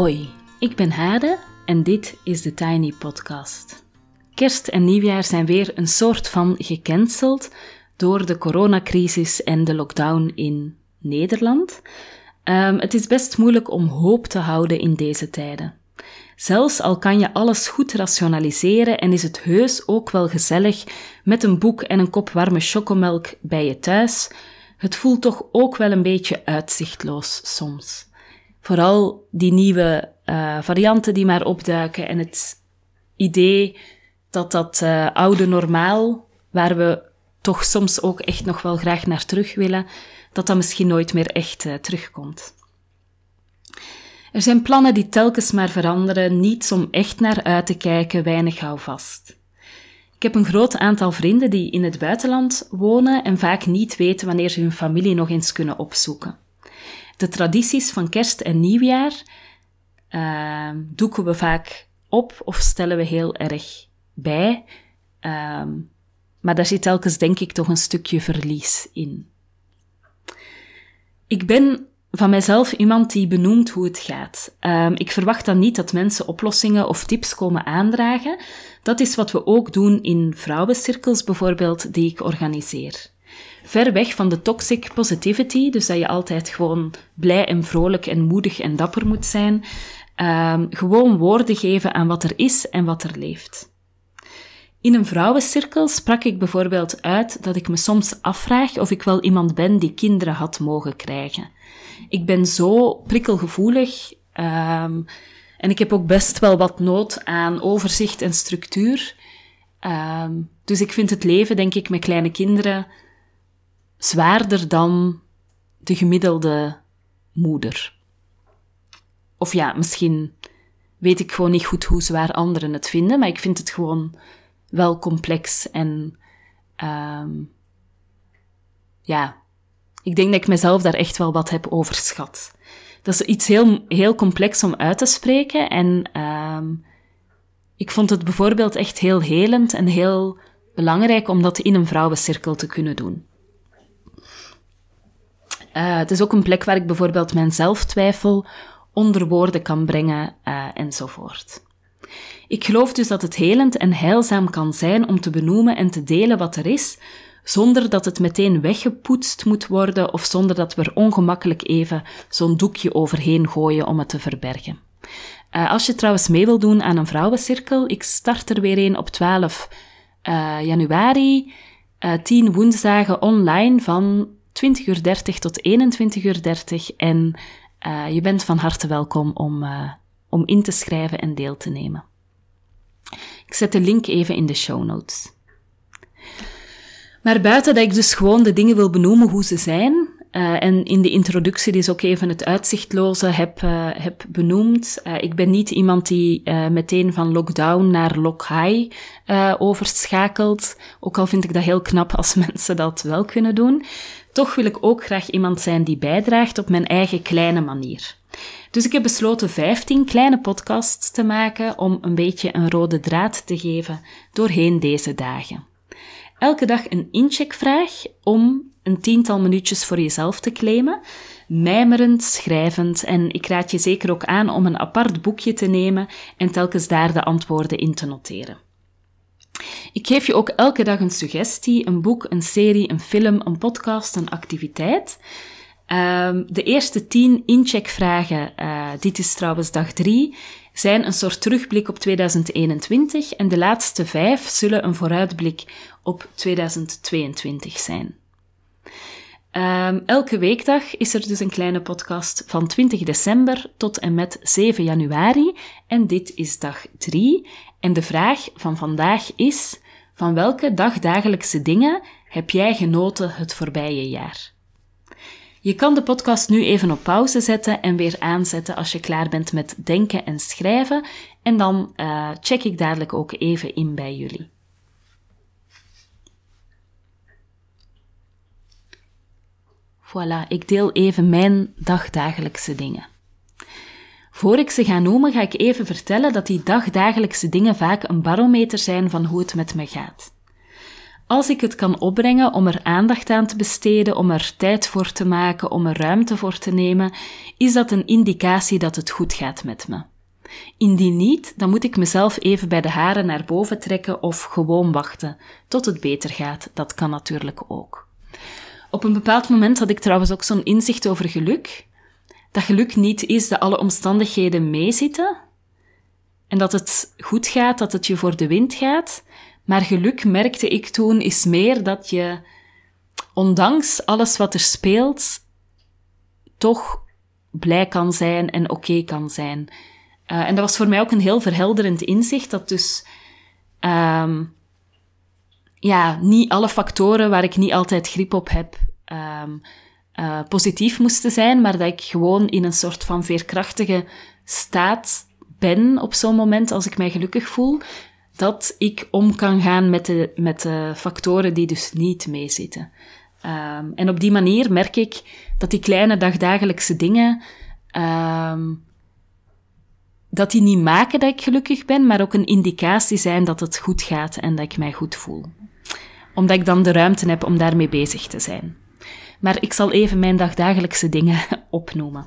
Hoi, ik ben Hade en dit is de Tiny Podcast. Kerst en nieuwjaar zijn weer een soort van gecanceld door de coronacrisis en de lockdown in Nederland. Um, het is best moeilijk om hoop te houden in deze tijden. Zelfs al kan je alles goed rationaliseren en is het heus ook wel gezellig met een boek en een kop warme chocomelk bij je thuis, het voelt toch ook wel een beetje uitzichtloos soms. Vooral die nieuwe uh, varianten die maar opduiken en het idee dat dat uh, oude normaal, waar we toch soms ook echt nog wel graag naar terug willen, dat dat misschien nooit meer echt uh, terugkomt. Er zijn plannen die telkens maar veranderen, niets om echt naar uit te kijken, weinig houvast. Ik heb een groot aantal vrienden die in het buitenland wonen en vaak niet weten wanneer ze hun familie nog eens kunnen opzoeken. De tradities van kerst en nieuwjaar uh, doeken we vaak op of stellen we heel erg bij. Uh, maar daar zit telkens, denk ik, toch een stukje verlies in. Ik ben van mijzelf iemand die benoemt hoe het gaat. Um, ik verwacht dan niet dat mensen oplossingen of tips komen aandragen. Dat is wat we ook doen in vrouwencirkels bijvoorbeeld, die ik organiseer. Ver weg van de toxic positivity, dus dat je altijd gewoon blij en vrolijk en moedig en dapper moet zijn. Um, gewoon woorden geven aan wat er is en wat er leeft. In een vrouwencirkel sprak ik bijvoorbeeld uit dat ik me soms afvraag of ik wel iemand ben die kinderen had mogen krijgen. Ik ben zo prikkelgevoelig um, en ik heb ook best wel wat nood aan overzicht en structuur. Um, dus ik vind het leven, denk ik, met kleine kinderen zwaarder dan de gemiddelde moeder. Of ja, misschien weet ik gewoon niet goed hoe zwaar anderen het vinden, maar ik vind het gewoon wel complex en um, ja, ik denk dat ik mezelf daar echt wel wat heb overschat. Dat is iets heel, heel complex om uit te spreken en um, ik vond het bijvoorbeeld echt heel helend en heel belangrijk om dat in een vrouwencirkel te kunnen doen. Uh, het is ook een plek waar ik bijvoorbeeld mijn zelftwijfel onder woorden kan brengen uh, enzovoort. Ik geloof dus dat het helend en heilzaam kan zijn om te benoemen en te delen wat er is, zonder dat het meteen weggepoetst moet worden of zonder dat we er ongemakkelijk even zo'n doekje overheen gooien om het te verbergen. Uh, als je trouwens mee wil doen aan een vrouwencirkel, ik start er weer een op 12 uh, januari, uh, 10 woensdagen online van 20.30 uur tot 21.30 uur en je bent van harte welkom om, om in te schrijven en deel te nemen. Ik zet de link even in de show notes. Maar buiten dat ik dus gewoon de dingen wil benoemen hoe ze zijn, uh, en in de introductie is ook even het uitzichtloze heb, uh, heb benoemd. Uh, ik ben niet iemand die meteen van lockdown naar lock high overschakelt. Ook al vind ik dat heel knap als mensen dat wel kunnen doen. Toch wil ik ook graag iemand zijn die bijdraagt op mijn eigen kleine manier. Dus ik heb besloten 15 kleine podcasts te maken om een beetje een rode draad te geven doorheen deze dagen. Elke dag een incheckvraag om een tiental minuutjes voor jezelf te claimen, mijmerend, schrijvend en ik raad je zeker ook aan om een apart boekje te nemen en telkens daar de antwoorden in te noteren. Ik geef je ook elke dag een suggestie, een boek, een serie, een film, een podcast, een activiteit. Um, de eerste tien incheckvragen, uh, dit is trouwens dag drie, zijn een soort terugblik op 2021 en de laatste vijf zullen een vooruitblik op 2022 zijn. Um, elke weekdag is er dus een kleine podcast van 20 december tot en met 7 januari en dit is dag 3. En de vraag van vandaag is, van welke dagdagelijkse dingen heb jij genoten het voorbije jaar? Je kan de podcast nu even op pauze zetten en weer aanzetten als je klaar bent met denken en schrijven. En dan uh, check ik dadelijk ook even in bij jullie. Voilà, ik deel even mijn dagdagelijkse dingen. Voor ik ze ga noemen, ga ik even vertellen dat die dagdagelijkse dingen vaak een barometer zijn van hoe het met me gaat. Als ik het kan opbrengen om er aandacht aan te besteden, om er tijd voor te maken, om er ruimte voor te nemen, is dat een indicatie dat het goed gaat met me. Indien niet, dan moet ik mezelf even bij de haren naar boven trekken of gewoon wachten tot het beter gaat. Dat kan natuurlijk ook. Op een bepaald moment had ik trouwens ook zo'n inzicht over geluk. Dat geluk niet is dat alle omstandigheden meezitten en dat het goed gaat, dat het je voor de wind gaat. Maar geluk, merkte ik toen, is meer dat je, ondanks alles wat er speelt, toch blij kan zijn en oké kan zijn. Uh, en dat was voor mij ook een heel verhelderend inzicht, dat dus um, ja, niet alle factoren waar ik niet altijd grip op heb, um, uh, positief moesten zijn, maar dat ik gewoon in een soort van veerkrachtige staat ben op zo'n moment als ik mij gelukkig voel, dat ik om kan gaan met de, met de factoren die dus niet meezitten. Um, en op die manier merk ik dat die kleine dagdagelijkse dingen um, dat die niet maken dat ik gelukkig ben, maar ook een indicatie zijn dat het goed gaat en dat ik mij goed voel. Omdat ik dan de ruimte heb om daarmee bezig te zijn. Maar ik zal even mijn dagdagelijkse dingen opnoemen.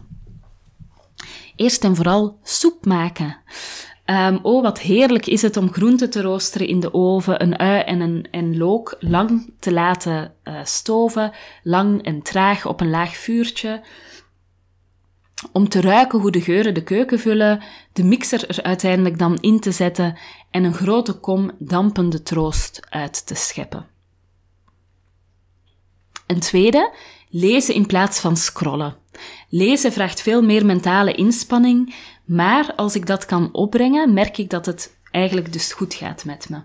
Eerst en vooral soep maken. Um, oh, wat heerlijk is het om groenten te roosteren in de oven, een ui en een en look lang te laten uh, stoven, lang en traag op een laag vuurtje om te ruiken hoe de geuren de keuken vullen, de mixer er uiteindelijk dan in te zetten en een grote kom dampende troost uit te scheppen. Een tweede, lezen in plaats van scrollen. Lezen vraagt veel meer mentale inspanning, maar als ik dat kan opbrengen, merk ik dat het eigenlijk dus goed gaat met me.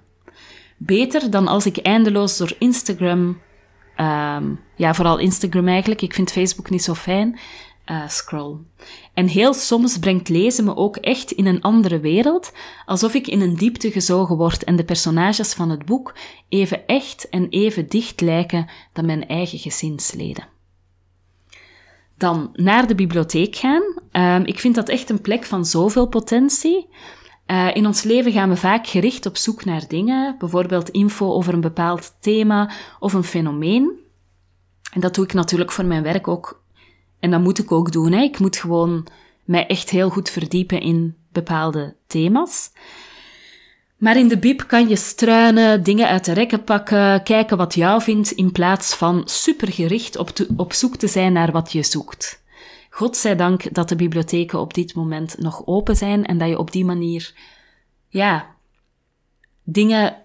Beter dan als ik eindeloos door Instagram, um, ja, vooral Instagram eigenlijk, ik vind Facebook niet zo fijn, uh, scroll. En heel soms brengt lezen me ook echt in een andere wereld, alsof ik in een diepte gezogen word en de personages van het boek even echt en even dicht lijken dan mijn eigen gezinsleden. Dan naar de bibliotheek gaan. Uh, ik vind dat echt een plek van zoveel potentie. Uh, in ons leven gaan we vaak gericht op zoek naar dingen, bijvoorbeeld info over een bepaald thema of een fenomeen. En dat doe ik natuurlijk voor mijn werk ook en dat moet ik ook doen. Hè. Ik moet gewoon mij echt heel goed verdiepen in bepaalde thema's. Maar in de bib kan je struinen, dingen uit de rekken pakken, kijken wat jou vindt, in plaats van supergericht op, op zoek te zijn naar wat je zoekt. God zij dank dat de bibliotheken op dit moment nog open zijn en dat je op die manier, ja, dingen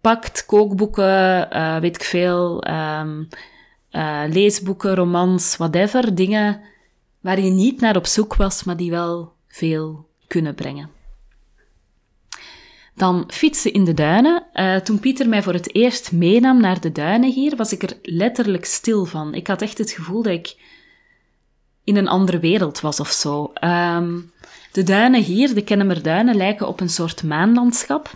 pakt, kookboeken, uh, weet ik veel, um, uh, leesboeken, romans, whatever. Dingen waar je niet naar op zoek was, maar die wel veel kunnen brengen. Dan fietsen in de duinen. Uh, toen Pieter mij voor het eerst meenam naar de duinen hier, was ik er letterlijk stil van. Ik had echt het gevoel dat ik in een andere wereld was of zo. Um, de duinen hier, de Kennemerduinen, lijken op een soort maanlandschap.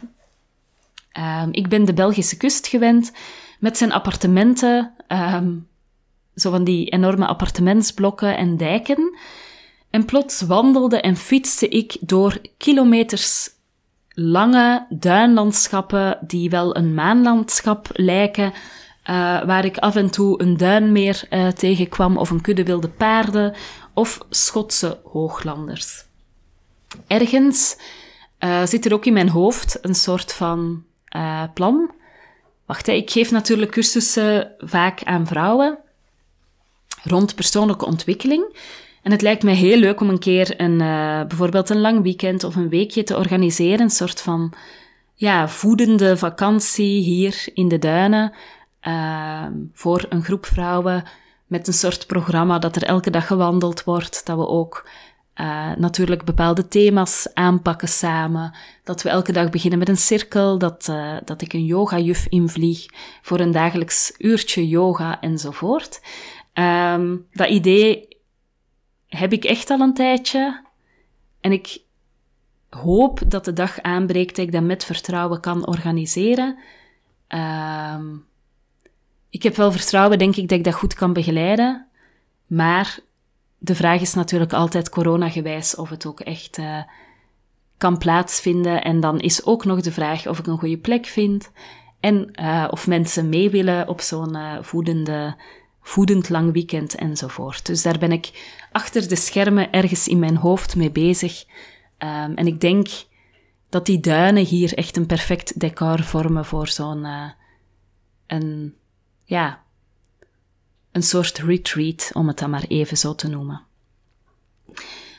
Um, ik ben de Belgische kust gewend met zijn appartementen, um, zo van die enorme appartementsblokken en dijken. En plots wandelde en fietste ik door kilometers lange duinlandschappen die wel een maanlandschap lijken, uh, waar ik af en toe een duinmeer uh, tegenkwam of een kudde wilde paarden of Schotse hooglanders. Ergens uh, zit er ook in mijn hoofd een soort van plan Wacht, ik geef natuurlijk cursussen vaak aan vrouwen rond persoonlijke ontwikkeling. En het lijkt mij heel leuk om een keer een, uh, bijvoorbeeld een lang weekend of een weekje te organiseren. Een soort van ja, voedende vakantie hier in de duinen uh, voor een groep vrouwen. Met een soort programma dat er elke dag gewandeld wordt. Dat we ook uh, natuurlijk bepaalde thema's aanpakken samen. Dat we elke dag beginnen met een cirkel, dat, uh, dat ik een yogajuf invlieg voor een dagelijks uurtje yoga enzovoort. Um, dat idee heb ik echt al een tijdje. En ik hoop dat de dag aanbreekt dat ik dat met vertrouwen kan organiseren. Um, ik heb wel vertrouwen, denk ik, dat ik dat goed kan begeleiden. Maar de vraag is natuurlijk altijd coronagewijs of het ook echt uh, kan plaatsvinden. En dan is ook nog de vraag of ik een goede plek vind. En uh, of mensen mee willen op zo'n uh, voedende, voedend lang weekend enzovoort. Dus daar ben ik achter de schermen ergens in mijn hoofd mee bezig. Um, en ik denk dat die duinen hier echt een perfect decor vormen voor zo'n, uh, een, ja, een soort retreat, om het dan maar even zo te noemen.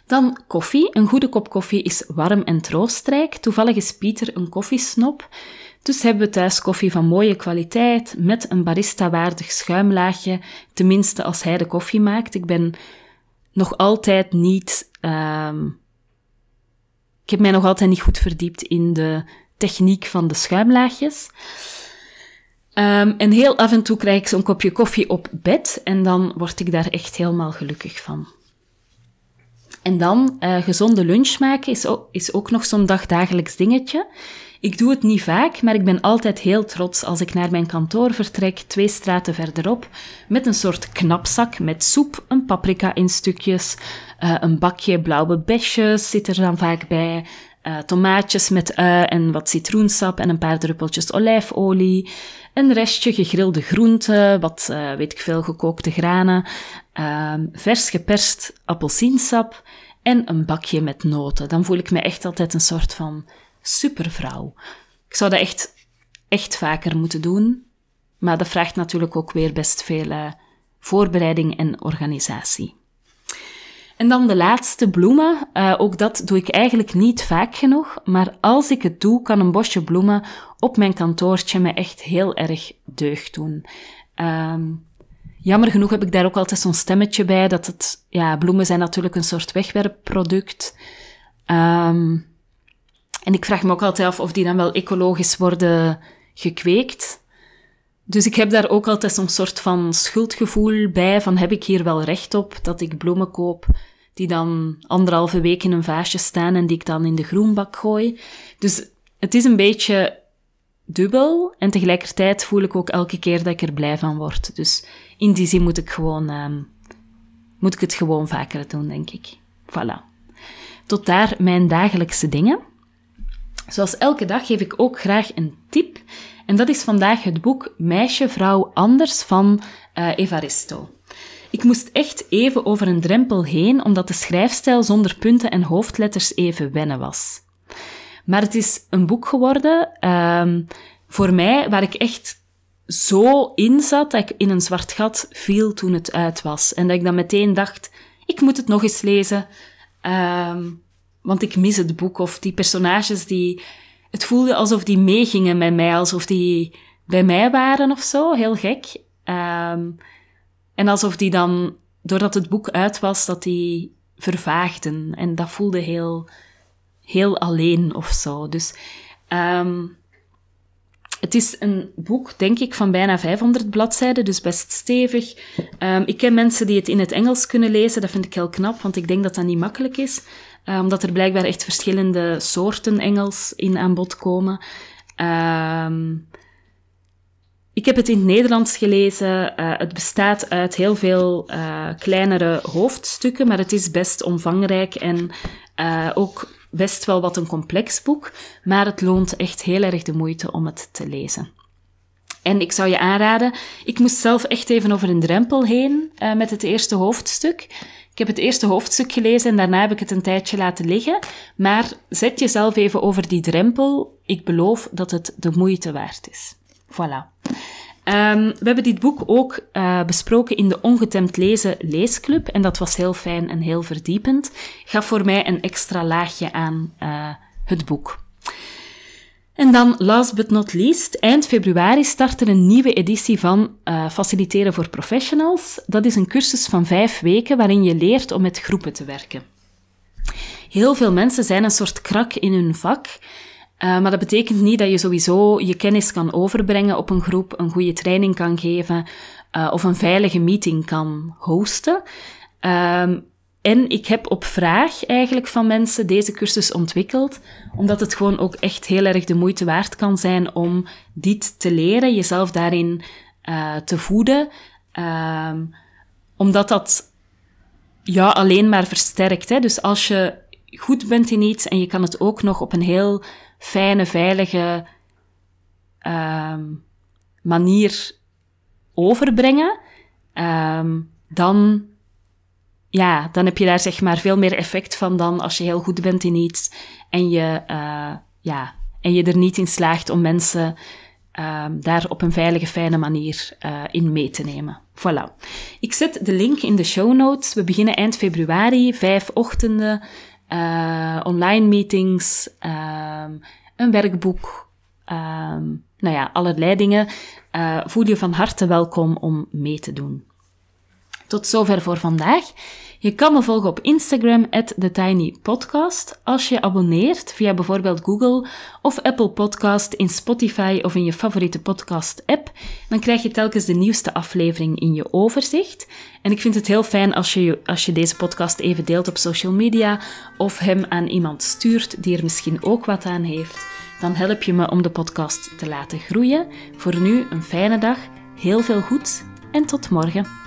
Dan koffie. Een goede kop koffie is warm en troostrijk. Toevallig is Pieter een koffiesnop. Dus hebben we thuis koffie van mooie kwaliteit, met een barista-waardig schuimlaagje, tenminste als hij de koffie maakt. Ik ben nog altijd niet, um, ik heb mij nog altijd niet goed verdiept in de techniek van de schuimlaagjes. Um, en heel af en toe krijg ik zo'n kopje koffie op bed en dan word ik daar echt helemaal gelukkig van. En dan uh, gezonde lunch maken is ook, is ook nog zo'n dagdagelijks dingetje. Ik doe het niet vaak, maar ik ben altijd heel trots als ik naar mijn kantoor vertrek, twee straten verderop, met een soort knapzak met soep, een paprika in stukjes, uh, een bakje blauwe besjes zit er dan vaak bij, uh, tomaatjes met ui en wat citroensap en een paar druppeltjes olijfolie, een restje gegrilde groenten, wat uh, weet ik veel gekookte granen, ehm, vers geperst appelsiensap en een bakje met noten. Dan voel ik me echt altijd een soort van supervrouw. Ik zou dat echt, echt vaker moeten doen, maar dat vraagt natuurlijk ook weer best veel uh, voorbereiding en organisatie. En dan de laatste bloemen. Uh, ook dat doe ik eigenlijk niet vaak genoeg, maar als ik het doe, kan een bosje bloemen op mijn kantoortje me echt heel erg deugd doen. Um, jammer genoeg heb ik daar ook altijd zo'n stemmetje bij, dat het, ja, bloemen zijn natuurlijk een soort wegwerpproduct. Um, en ik vraag me ook altijd af of die dan wel ecologisch worden gekweekt. Dus ik heb daar ook altijd zo'n soort van schuldgevoel bij, van heb ik hier wel recht op dat ik bloemen koop die dan anderhalve week in een vaasje staan en die ik dan in de groenbak gooi. Dus het is een beetje dubbel en tegelijkertijd voel ik ook elke keer dat ik er blij van word. Dus in die zin moet ik gewoon, um, moet ik het gewoon vaker doen, denk ik. Voilà. Tot daar mijn dagelijkse dingen. Zoals elke dag geef ik ook graag een tip. En dat is vandaag het boek Meisje, Vrouw, Anders van uh, Evaristo. Ik moest echt even over een drempel heen, omdat de schrijfstijl zonder punten en hoofdletters even wennen was. Maar het is een boek geworden um, voor mij waar ik echt zo in zat dat ik in een zwart gat viel toen het uit was. En dat ik dan meteen dacht, ik moet het nog eens lezen. Um, want ik mis het boek of die personages die. Het voelde alsof die meegingen met mij, alsof die bij mij waren of zo, heel gek. Um, en alsof die dan, doordat het boek uit was, dat die vervaagden. En dat voelde heel, heel alleen of zo. Dus um, het is een boek, denk ik, van bijna 500 bladzijden, dus best stevig. Um, ik ken mensen die het in het Engels kunnen lezen, dat vind ik heel knap, want ik denk dat dat niet makkelijk is. Uh, omdat er blijkbaar echt verschillende soorten Engels in aan bod komen. Um, ik heb het in het Nederlands gelezen. Uh, het bestaat uit heel veel uh, kleinere hoofdstukken, maar het is best omvangrijk en uh, ook best wel wat een complex boek. Maar het loont echt heel erg de moeite om het te lezen. En ik zou je aanraden, ik moest zelf echt even over een drempel heen met het eerste hoofdstuk. Ik heb het eerste hoofdstuk gelezen en daarna heb ik het een tijdje laten liggen. Maar zet jezelf even over die drempel. Ik beloof dat het de moeite waard is. Voilà. Um, we hebben dit boek ook uh, besproken in de Ongetemd Lezen Leesclub. En dat was heel fijn en heel verdiepend. Gaf voor mij een extra laagje aan uh, het boek. En dan, last but not least, eind februari start er een nieuwe editie van uh, Faciliteren voor Professionals. Dat is een cursus van vijf weken waarin je leert om met groepen te werken. Heel veel mensen zijn een soort krak in hun vak. Uh, maar dat betekent niet dat je sowieso je kennis kan overbrengen op een groep, een goede training kan geven uh, of een veilige meeting kan hosten. Um, en ik heb op vraag eigenlijk van mensen deze cursus ontwikkeld, omdat het gewoon ook echt heel erg de moeite waard kan zijn om dit te leren, jezelf daarin uh, te voeden, um, omdat dat ja, alleen maar versterkt. Hè? Dus als je goed bent in iets en je kan het ook nog op een heel fijne, veilige, ehm, manier overbrengen, ehm, dan, ja, dan heb je daar zeg maar veel meer effect van dan als je heel goed bent in iets en je, uh, ja, en je er niet in slaagt om mensen um, daar op een veilige, fijne manier uh, in mee te nemen. Voilà. Ik zet de link in de show notes. We beginnen eind februari, vijf ochtenden, uh, online meetings, um, een werkboek, um, nou ja, allerlei dingen. Uh, voel je van harte welkom om mee te doen. Tot zover voor vandaag. Je kan me volgen op Instagram, TheTinyPodcast. Als je abonneert via bijvoorbeeld Google of Apple Podcast in Spotify of in je favoriete podcast-app, dan krijg je telkens de nieuwste aflevering in je overzicht. En ik vind het heel fijn als je, als je deze podcast even deelt op social media of hem aan iemand stuurt die er misschien ook wat aan heeft. Dan help je me om de podcast te laten groeien. Voor nu een fijne dag, heel veel goed en tot morgen.